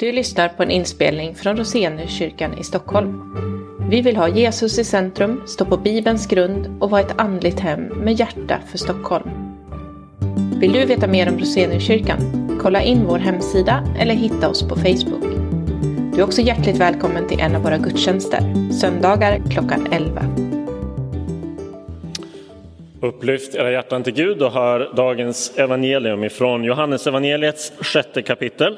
Du lyssnar på en inspelning från Roseniuskyrkan i Stockholm. Vi vill ha Jesus i centrum, stå på Bibelns grund och vara ett andligt hem med hjärta för Stockholm. Vill du veta mer om Roseniuskyrkan? Kolla in vår hemsida eller hitta oss på Facebook. Du är också hjärtligt välkommen till en av våra gudstjänster, söndagar klockan 11. Upplyft era hjärtan till Gud och hör dagens evangelium ifrån Johannes evangeliets sjätte kapitel,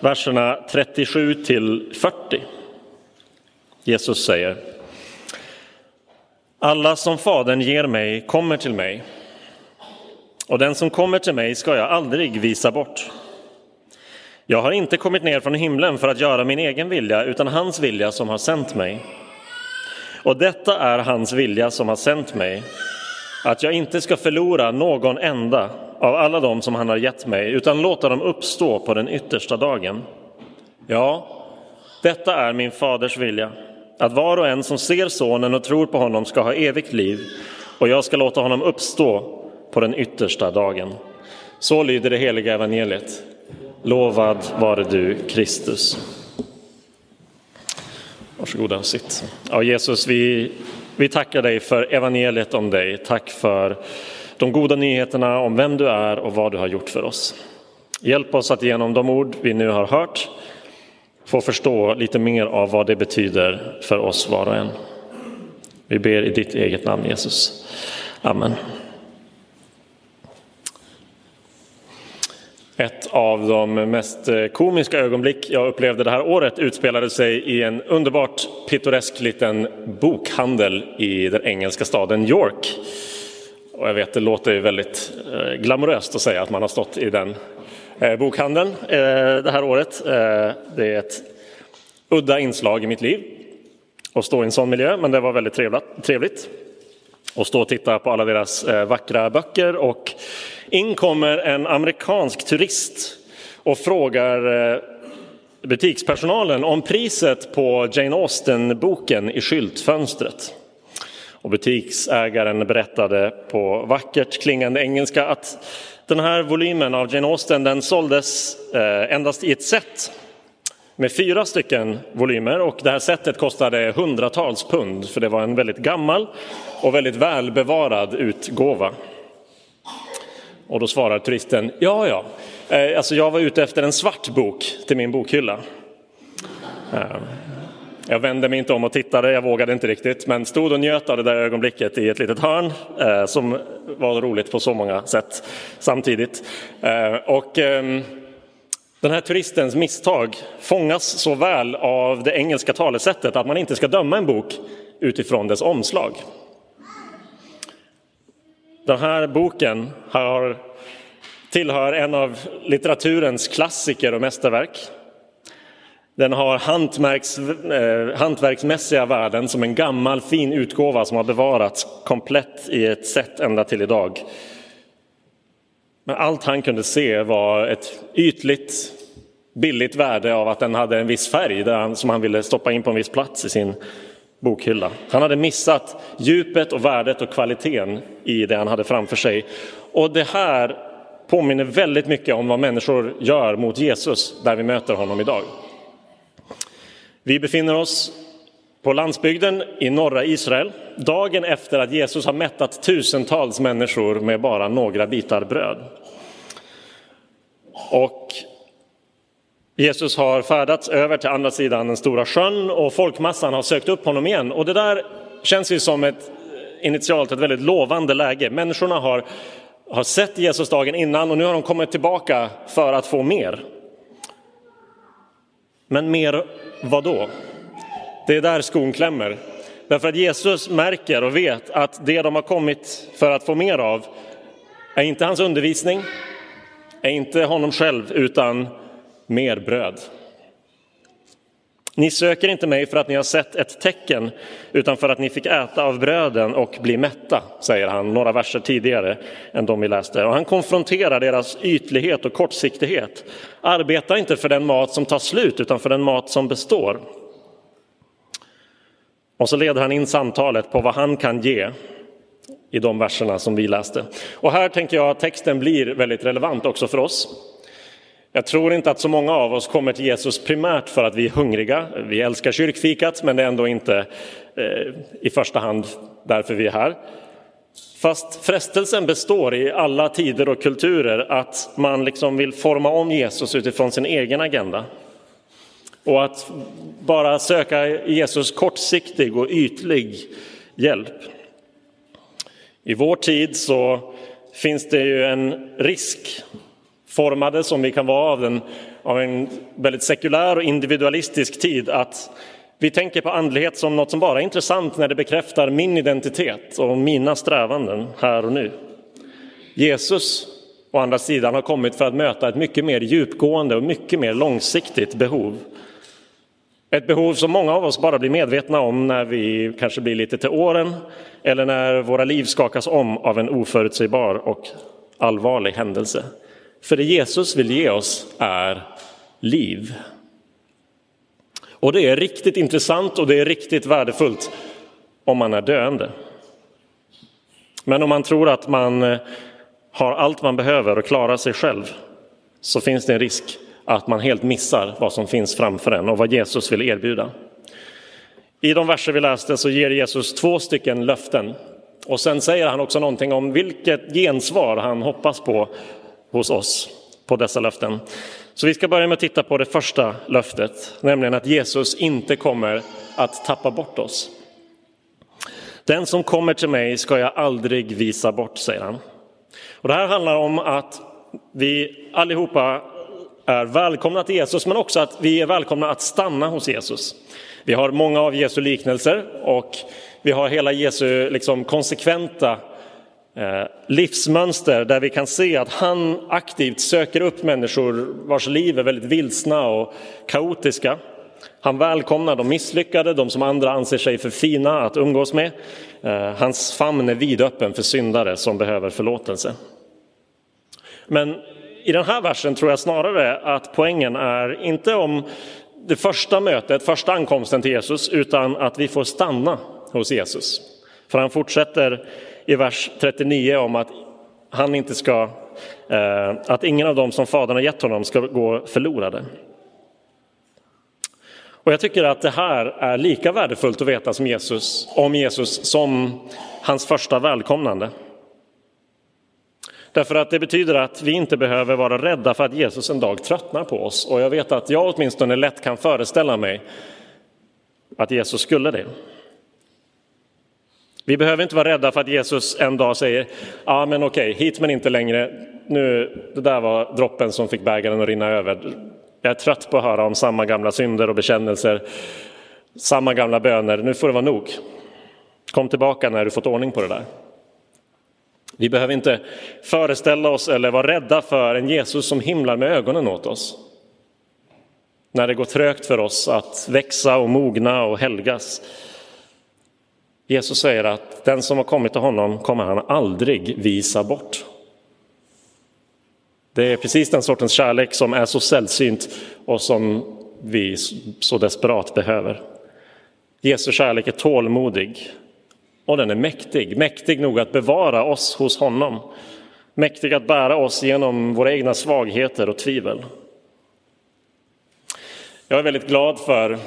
verserna 37 till 40. Jesus säger Alla som Fadern ger mig kommer till mig och den som kommer till mig ska jag aldrig visa bort. Jag har inte kommit ner från himlen för att göra min egen vilja utan hans vilja som har sänt mig. Och detta är hans vilja som har sänt mig att jag inte ska förlora någon enda av alla dem som han har gett mig, utan låta dem uppstå på den yttersta dagen. Ja, detta är min faders vilja, att var och en som ser sonen och tror på honom ska ha evigt liv, och jag ska låta honom uppstå på den yttersta dagen. Så lyder det heliga evangeliet. Lovad vare du, Kristus. Varsågoda, sitt. Ja, Jesus, vi vi tackar dig för evangeliet om dig. Tack för de goda nyheterna om vem du är och vad du har gjort för oss. Hjälp oss att genom de ord vi nu har hört få förstå lite mer av vad det betyder för oss var och en. Vi ber i ditt eget namn Jesus. Amen. Ett av de mest eh, komiska ögonblick jag upplevde det här året utspelade sig i en underbart pittoresk liten bokhandel i den engelska staden York. Och jag vet, det låter ju väldigt eh, glamoröst att säga att man har stått i den eh, bokhandeln det här året. Det är ett udda inslag i mitt liv att stå i en sån miljö, men det var väldigt trevligt och stå och titta på alla deras eh, vackra böcker och in kommer en amerikansk turist och frågar eh, butikspersonalen om priset på Jane Austen-boken i skyltfönstret. Och butiksägaren berättade på vackert klingande engelska att den här volymen av Jane Austen den såldes eh, endast i ett set med fyra stycken volymer och det här setet kostade hundratals pund för det var en väldigt gammal och väldigt välbevarad utgåva. Och då svarar turisten, ja ja, eh, alltså jag var ute efter en svart bok till min bokhylla. Eh, jag vände mig inte om och tittade, jag vågade inte riktigt, men stod och njöt av det där ögonblicket i ett litet hörn eh, som var roligt på så många sätt samtidigt. Och ehm, den här turistens misstag fångas så väl av det engelska talesättet att man inte ska döma en bok utifrån dess omslag. Den här boken har, tillhör en av litteraturens klassiker och mästerverk. Den har hantverks, eh, hantverksmässiga värden som en gammal fin utgåva som har bevarats komplett i ett sätt ända till idag. Men allt han kunde se var ett ytligt, billigt värde av att den hade en viss färg där han, som han ville stoppa in på en viss plats i sin bokhylla. Han hade missat djupet och värdet och kvaliteten i det han hade framför sig. Och det här påminner väldigt mycket om vad människor gör mot Jesus där vi möter honom idag. Vi befinner oss på landsbygden i norra Israel dagen efter att Jesus har mättat tusentals människor med bara några bitar bröd. Och Jesus har färdats över till andra sidan den stora sjön och folkmassan har sökt upp honom igen. Och det där känns ju som ett initialt ett väldigt lovande läge. Människorna har, har sett Jesus dagen innan och nu har de kommit tillbaka för att få mer. Men mer vad då? Det är där skon klämmer. Därför att Jesus märker och vet att det de har kommit för att få mer av är inte hans undervisning, är inte honom själv, utan mer bröd. Ni söker inte mig för att ni har sett ett tecken, utan för att ni fick äta av bröden och bli mätta, säger han några verser tidigare än de vi läste. Och han konfronterar deras ytlighet och kortsiktighet. Arbeta inte för den mat som tar slut, utan för den mat som består. Och så leder han in samtalet på vad han kan ge i de verserna som vi läste. Och här tänker jag att texten blir väldigt relevant också för oss. Jag tror inte att så många av oss kommer till Jesus primärt för att vi är hungriga. Vi älskar kyrkfikat, men det är ändå inte eh, i första hand därför vi är här. Fast frestelsen består i alla tider och kulturer att man liksom vill forma om Jesus utifrån sin egen agenda. Och att bara söka Jesus kortsiktig och ytlig hjälp. I vår tid så finns det ju en risk, formade som vi kan vara av en, av en väldigt sekulär och individualistisk tid, att vi tänker på andlighet som något som bara är intressant när det bekräftar min identitet och mina strävanden här och nu. Jesus, å andra sidan, har kommit för att möta ett mycket mer djupgående och mycket mer långsiktigt behov. Ett behov som många av oss bara blir medvetna om när vi kanske blir lite till åren eller när våra liv skakas om av en oförutsägbar och allvarlig händelse. För det Jesus vill ge oss är liv. Och det är riktigt intressant och det är riktigt värdefullt om man är döende. Men om man tror att man har allt man behöver och klarar sig själv så finns det en risk att man helt missar vad som finns framför en och vad Jesus vill erbjuda. I de verser vi läste så ger Jesus två stycken löften och sen säger han också någonting om vilket gensvar han hoppas på hos oss på dessa löften. Så vi ska börja med att titta på det första löftet, nämligen att Jesus inte kommer att tappa bort oss. Den som kommer till mig ska jag aldrig visa bort, säger han. Och det här handlar om att vi allihopa är välkomna till Jesus, men också att vi är välkomna att stanna hos Jesus. Vi har många av Jesu liknelser och vi har hela Jesu liksom konsekventa eh, livsmönster där vi kan se att han aktivt söker upp människor vars liv är väldigt vilsna och kaotiska. Han välkomnar de misslyckade, de som andra anser sig för fina att umgås med. Eh, hans famn är vidöppen för syndare som behöver förlåtelse. Men i den här versen tror jag snarare att poängen är inte om det första mötet, första ankomsten till Jesus, utan att vi får stanna hos Jesus. För han fortsätter i vers 39 om att han inte ska, eh, att ingen av dem som Fadern har gett honom ska gå förlorade. Och jag tycker att det här är lika värdefullt att veta som Jesus, om Jesus som hans första välkomnande. Därför att det betyder att vi inte behöver vara rädda för att Jesus en dag tröttnar på oss. Och jag vet att jag åtminstone lätt kan föreställa mig att Jesus skulle det. Vi behöver inte vara rädda för att Jesus en dag säger, ja men okej, hit men inte längre, nu, det där var droppen som fick bägaren att rinna över. Jag är trött på att höra om samma gamla synder och bekännelser, samma gamla böner, nu får det vara nog. Kom tillbaka när du fått ordning på det där. Vi behöver inte föreställa oss eller vara rädda för en Jesus som himlar med ögonen åt oss. När det går trögt för oss att växa och mogna och helgas. Jesus säger att den som har kommit till honom kommer han aldrig visa bort. Det är precis den sortens kärlek som är så sällsynt och som vi så desperat behöver. Jesu kärlek är tålmodig och den är mäktig, mäktig nog att bevara oss hos honom. Mäktig att bära oss genom våra egna svagheter och tvivel. Jag är väldigt glad för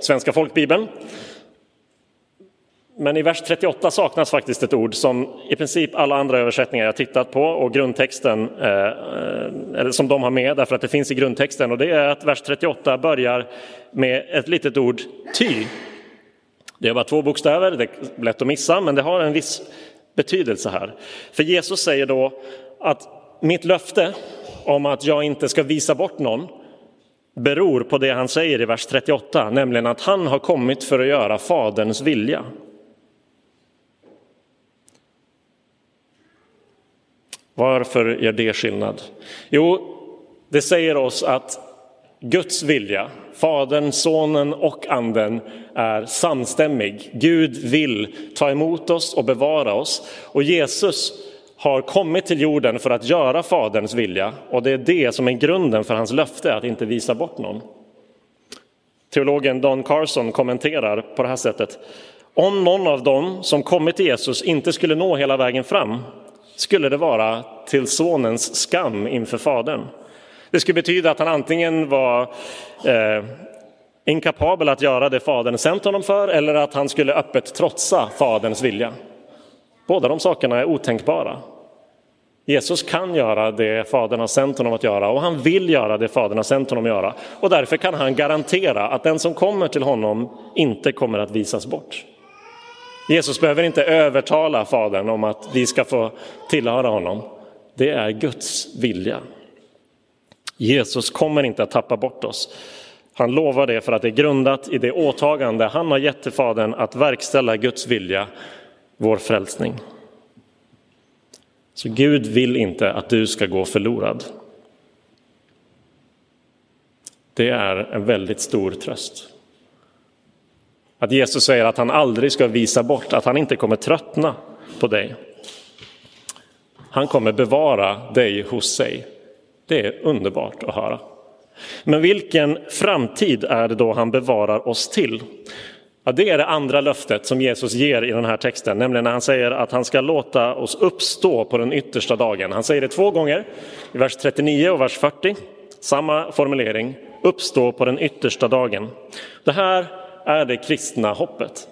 Svenska folkbibeln men i vers 38 saknas faktiskt ett ord som i princip alla andra översättningar jag tittat på och grundtexten, eh, eller som de har med därför att det finns i grundtexten och det är att vers 38 börjar med ett litet ord ty. Det är bara två bokstäver, det är lätt att missa men det har en viss betydelse här. För Jesus säger då att mitt löfte om att jag inte ska visa bort någon beror på det han säger i vers 38, nämligen att han har kommit för att göra Faderns vilja. Varför gör det skillnad? Jo, det säger oss att Guds vilja, Fadern, Sonen och Anden är samstämmig. Gud vill ta emot oss och bevara oss. Och Jesus har kommit till jorden för att göra Faderns vilja och det är det som är grunden för hans löfte att inte visa bort någon. Teologen Don Carson kommenterar på det här sättet. Om någon av dem som kommit till Jesus inte skulle nå hela vägen fram skulle det vara till sonens skam inför fadern. Det skulle betyda att han antingen var eh, inkapabel att göra det Fadern sänt honom för eller att han skulle öppet trotsa Faderns vilja. Båda de sakerna är otänkbara. Jesus kan göra det Fadern har sänt honom att göra och han vill göra det Fadern har sänt honom att göra. Och därför kan han garantera att den som kommer till honom inte kommer att visas bort. Jesus behöver inte övertala Fadern om att vi ska få tillhöra honom. Det är Guds vilja. Jesus kommer inte att tappa bort oss. Han lovar det för att det är grundat i det åtagande han har gett till Fadern att verkställa Guds vilja, vår frälsning. Så Gud vill inte att du ska gå förlorad. Det är en väldigt stor tröst. Att Jesus säger att han aldrig ska visa bort, att han inte kommer tröttna på dig. Han kommer bevara dig hos sig. Det är underbart att höra. Men vilken framtid är det då han bevarar oss till? Ja, det är det andra löftet som Jesus ger i den här texten, nämligen när han säger att han ska låta oss uppstå på den yttersta dagen. Han säger det två gånger, i vers 39 och vers 40. Samma formulering, uppstå på den yttersta dagen. Det här är det kristna hoppet.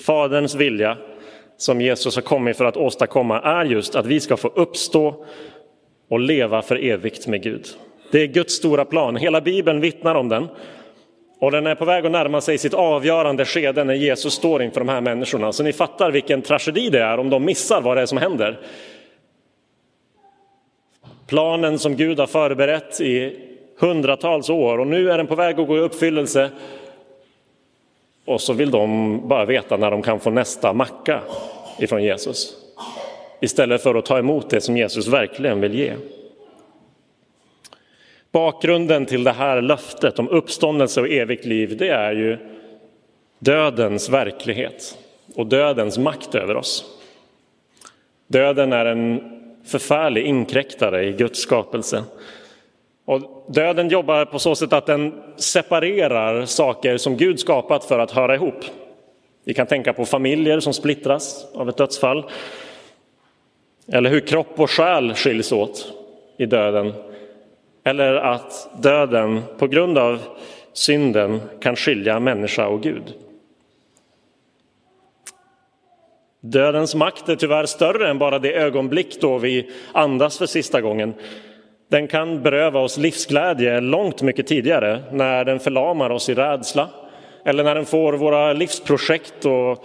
Faderns vilja som Jesus har kommit för att åstadkomma är just att vi ska få uppstå och leva för evigt med Gud. Det är Guds stora plan. Hela Bibeln vittnar om den. Och den är på väg att närma sig sitt avgörande skede när Jesus står inför de här människorna. Så ni fattar vilken tragedi det är om de missar vad det är som händer. Planen som Gud har förberett i hundratals år och nu är den på väg att gå i uppfyllelse. Och så vill de bara veta när de kan få nästa macka ifrån Jesus. Istället för att ta emot det som Jesus verkligen vill ge. Bakgrunden till det här löftet om uppståndelse och evigt liv det är ju dödens verklighet och dödens makt över oss. Döden är en förfärlig inkräktare i Guds skapelse. Och döden jobbar på så sätt att den separerar saker som Gud skapat för att höra ihop. Vi kan tänka på familjer som splittras av ett dödsfall. Eller hur kropp och själ skiljs åt i döden eller att döden på grund av synden kan skilja människa och Gud. Dödens makt är tyvärr större än bara det ögonblick då vi andas för sista gången. Den kan beröva oss livsglädje långt mycket tidigare när den förlamar oss i rädsla eller när den får våra livsprojekt och,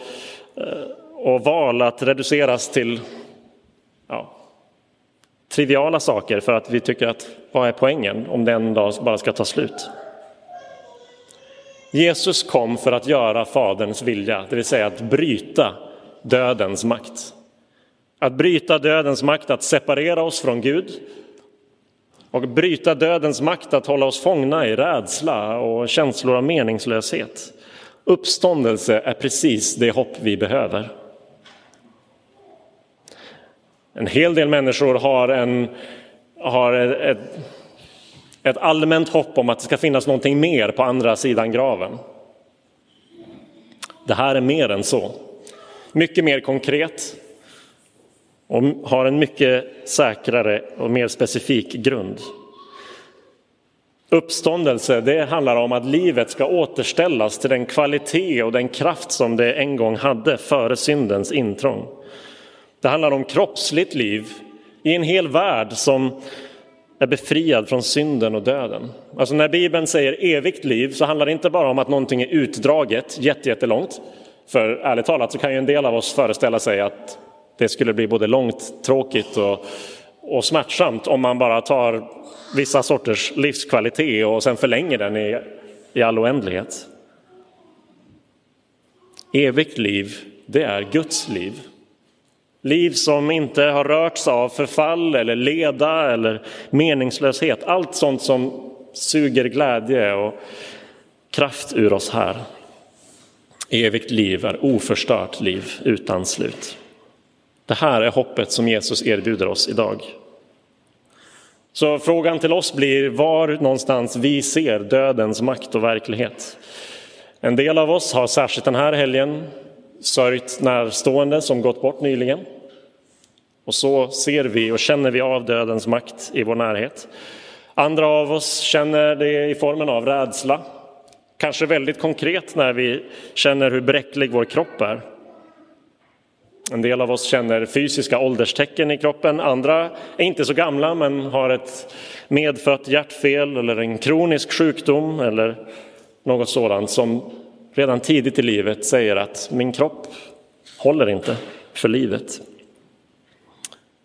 eh, och val att reduceras till ja, triviala saker för att vi tycker att vad är poängen om den dag bara ska ta slut? Jesus kom för att göra Faderns vilja, det vill säga att bryta dödens makt. Att bryta dödens makt att separera oss från Gud och bryta dödens makt att hålla oss fångna i rädsla och känslor av meningslöshet. Uppståndelse är precis det hopp vi behöver. En hel del människor har, en, har ett, ett allmänt hopp om att det ska finnas någonting mer på andra sidan graven. Det här är mer än så. Mycket mer konkret och har en mycket säkrare och mer specifik grund. Uppståndelse det handlar om att livet ska återställas till den kvalitet och den kraft som det en gång hade före syndens intrång. Det handlar om kroppsligt liv i en hel värld som är befriad från synden och döden. Alltså när Bibeln säger evigt liv så handlar det inte bara om att någonting är utdraget jättelångt. För ärligt talat så kan ju en del av oss föreställa sig att det skulle bli både långt, tråkigt och, och smärtsamt om man bara tar vissa sorters livskvalitet och sen förlänger den i, i all oändlighet. Evigt liv, det är Guds liv. Liv som inte har rörts av förfall eller leda eller meningslöshet. Allt sånt som suger glädje och kraft ur oss här. Evigt liv är oförstört liv utan slut. Det här är hoppet som Jesus erbjuder oss idag. Så frågan till oss blir var någonstans vi ser dödens makt och verklighet. En del av oss har särskilt den här helgen sörjt närstående som gått bort nyligen. Och så ser vi och känner vi av dödens makt i vår närhet. Andra av oss känner det i formen av rädsla. Kanske väldigt konkret när vi känner hur bräcklig vår kropp är. En del av oss känner fysiska ålderstecken i kroppen, andra är inte så gamla men har ett medfött hjärtfel eller en kronisk sjukdom eller något sådant som redan tidigt i livet säger att min kropp håller inte för livet.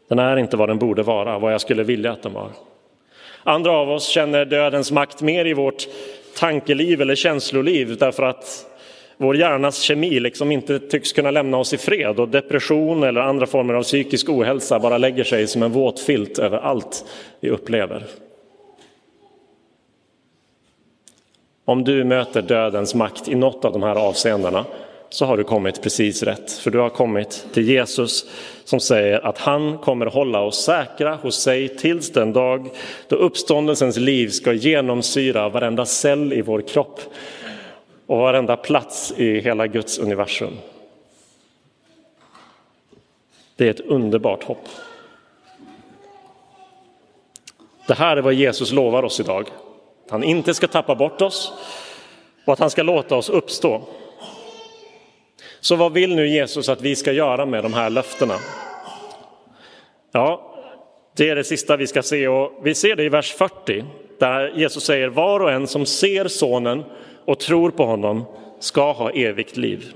Den är inte vad den borde vara, vad jag skulle vilja att den var. Andra av oss känner dödens makt mer i vårt tankeliv eller känsloliv därför att vår hjärnas kemi liksom inte tycks kunna lämna oss i fred och depression eller andra former av psykisk ohälsa bara lägger sig som en våt filt över allt vi upplever. Om du möter dödens makt i något av de här avseendena så har du kommit precis rätt. För du har kommit till Jesus som säger att han kommer hålla oss säkra hos sig tills den dag då uppståndelsens liv ska genomsyra varenda cell i vår kropp och varenda plats i hela Guds universum. Det är ett underbart hopp. Det här är vad Jesus lovar oss idag. Att han inte ska tappa bort oss och att han ska låta oss uppstå. Så vad vill nu Jesus att vi ska göra med de här löftena? Ja, det är det sista vi ska se och vi ser det i vers 40 där Jesus säger var och en som ser sonen och tror på honom ska ha evigt liv.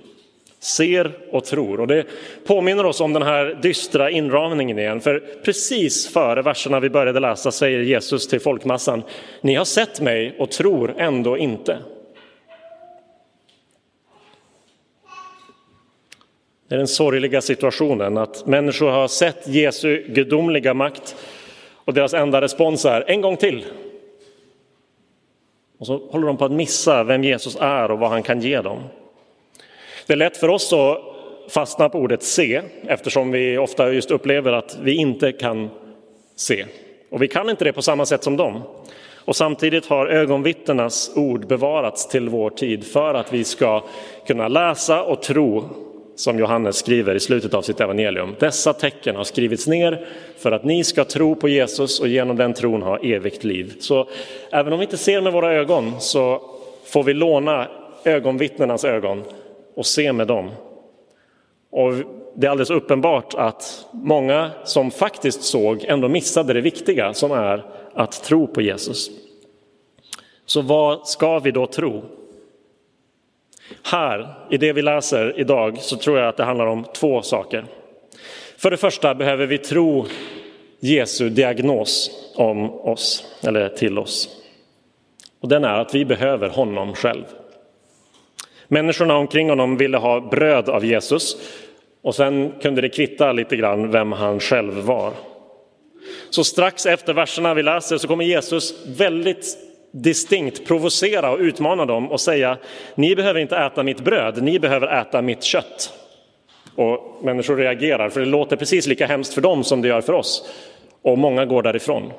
Ser och tror. Och det påminner oss om den här dystra inramningen igen. För precis före verserna vi började läsa säger Jesus till folkmassan, ni har sett mig och tror ändå inte. Det är den sorgliga situationen att människor har sett Jesu gudomliga makt och deras enda respons är en gång till. Och så håller de på att missa vem Jesus är och vad han kan ge dem. Det är lätt för oss att fastna på ordet se eftersom vi ofta just upplever att vi inte kan se. Och vi kan inte det på samma sätt som dem. Och samtidigt har ögonvittnenas ord bevarats till vår tid för att vi ska kunna läsa och tro som Johannes skriver i slutet av sitt evangelium. Dessa tecken har skrivits ner för att ni ska tro på Jesus och genom den tron ha evigt liv. Så även om vi inte ser med våra ögon så får vi låna ögonvittnenas ögon och se med dem. Och det är alldeles uppenbart att många som faktiskt såg ändå missade det viktiga som är att tro på Jesus. Så vad ska vi då tro? Här, i det vi läser idag, så tror jag att det handlar om två saker. För det första behöver vi tro Jesu diagnos om oss, eller till oss. Och den är att vi behöver honom själv. Människorna omkring honom ville ha bröd av Jesus och sen kunde det kvitta lite grann vem han själv var. Så strax efter verserna vi läser så kommer Jesus väldigt distinkt provocera och utmana dem och säga ni behöver inte äta mitt bröd, ni behöver äta mitt kött. Och människor reagerar för det låter precis lika hemskt för dem som det gör för oss. Och många går därifrån.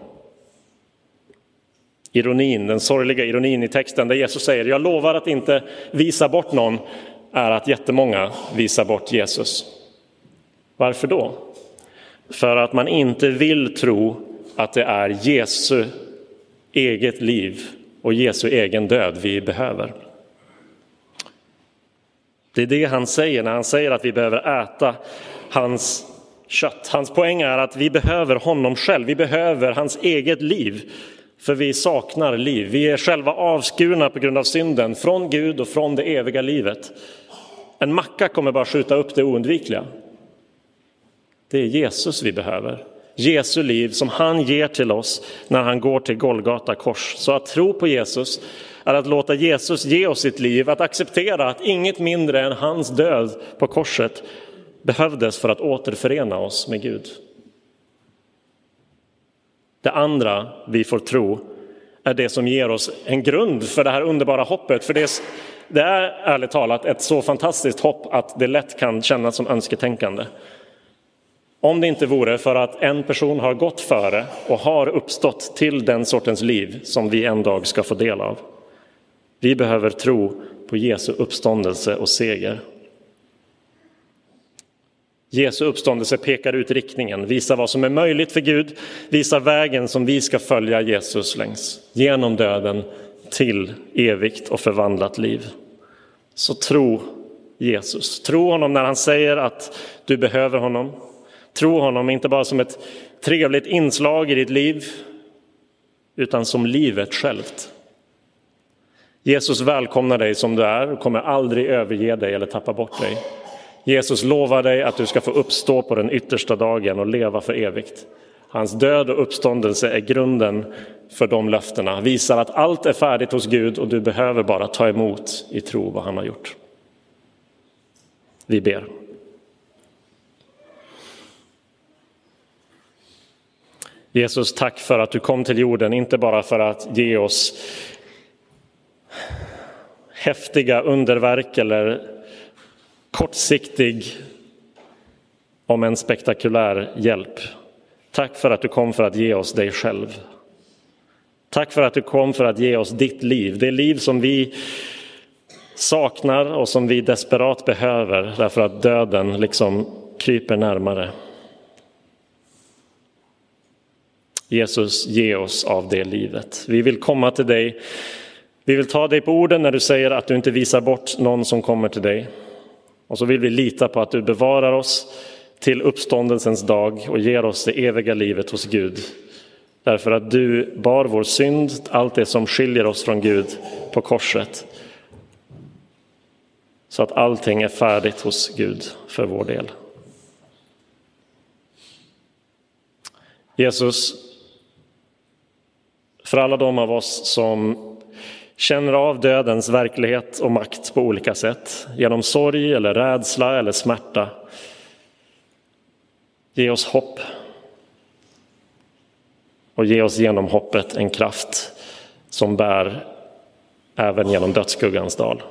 Ironin, den sorgliga ironin i texten där Jesus säger jag lovar att inte visa bort någon är att jättemånga visar bort Jesus. Varför då? För att man inte vill tro att det är Jesu eget liv och Jesu egen död vi behöver. Det är det han säger när han säger att vi behöver äta hans kött. Hans poäng är att vi behöver honom själv, vi behöver hans eget liv. För vi saknar liv, vi är själva avskurna på grund av synden från Gud och från det eviga livet. En macka kommer bara skjuta upp det oundvikliga. Det är Jesus vi behöver. Jesu liv som han ger till oss när han går till Golgata kors. Så att tro på Jesus är att låta Jesus ge oss sitt liv, att acceptera att inget mindre än hans död på korset behövdes för att återförena oss med Gud. Det andra vi får tro är det som ger oss en grund för det här underbara hoppet. För det, det är ärligt talat ett så fantastiskt hopp att det lätt kan kännas som önsketänkande. Om det inte vore för att en person har gått före och har uppstått till den sortens liv som vi en dag ska få del av. Vi behöver tro på Jesu uppståndelse och seger. Jesu uppståndelse pekar ut riktningen, visar vad som är möjligt för Gud, visar vägen som vi ska följa Jesus längs, genom döden till evigt och förvandlat liv. Så tro Jesus, tro honom när han säger att du behöver honom. Tro honom inte bara som ett trevligt inslag i ditt liv, utan som livet självt. Jesus välkomnar dig som du är och kommer aldrig överge dig eller tappa bort dig. Jesus lovar dig att du ska få uppstå på den yttersta dagen och leva för evigt. Hans död och uppståndelse är grunden för de löftena, visar att allt är färdigt hos Gud och du behöver bara ta emot i tro vad han har gjort. Vi ber. Jesus, tack för att du kom till jorden, inte bara för att ge oss häftiga underverk eller kortsiktig, om en spektakulär hjälp. Tack för att du kom för att ge oss dig själv. Tack för att du kom för att ge oss ditt liv, det liv som vi saknar och som vi desperat behöver därför att döden liksom kryper närmare. Jesus, ge oss av det livet. Vi vill komma till dig. Vi vill ta dig på orden när du säger att du inte visar bort någon som kommer till dig. Och så vill vi lita på att du bevarar oss till uppståndelsens dag och ger oss det eviga livet hos Gud. Därför att du bar vår synd, allt det som skiljer oss från Gud på korset. Så att allting är färdigt hos Gud för vår del. Jesus, för alla de av oss som känner av dödens verklighet och makt på olika sätt, genom sorg eller rädsla eller smärta. Ge oss hopp. Och ge oss genom hoppet en kraft som bär även genom dödsskuggans dal.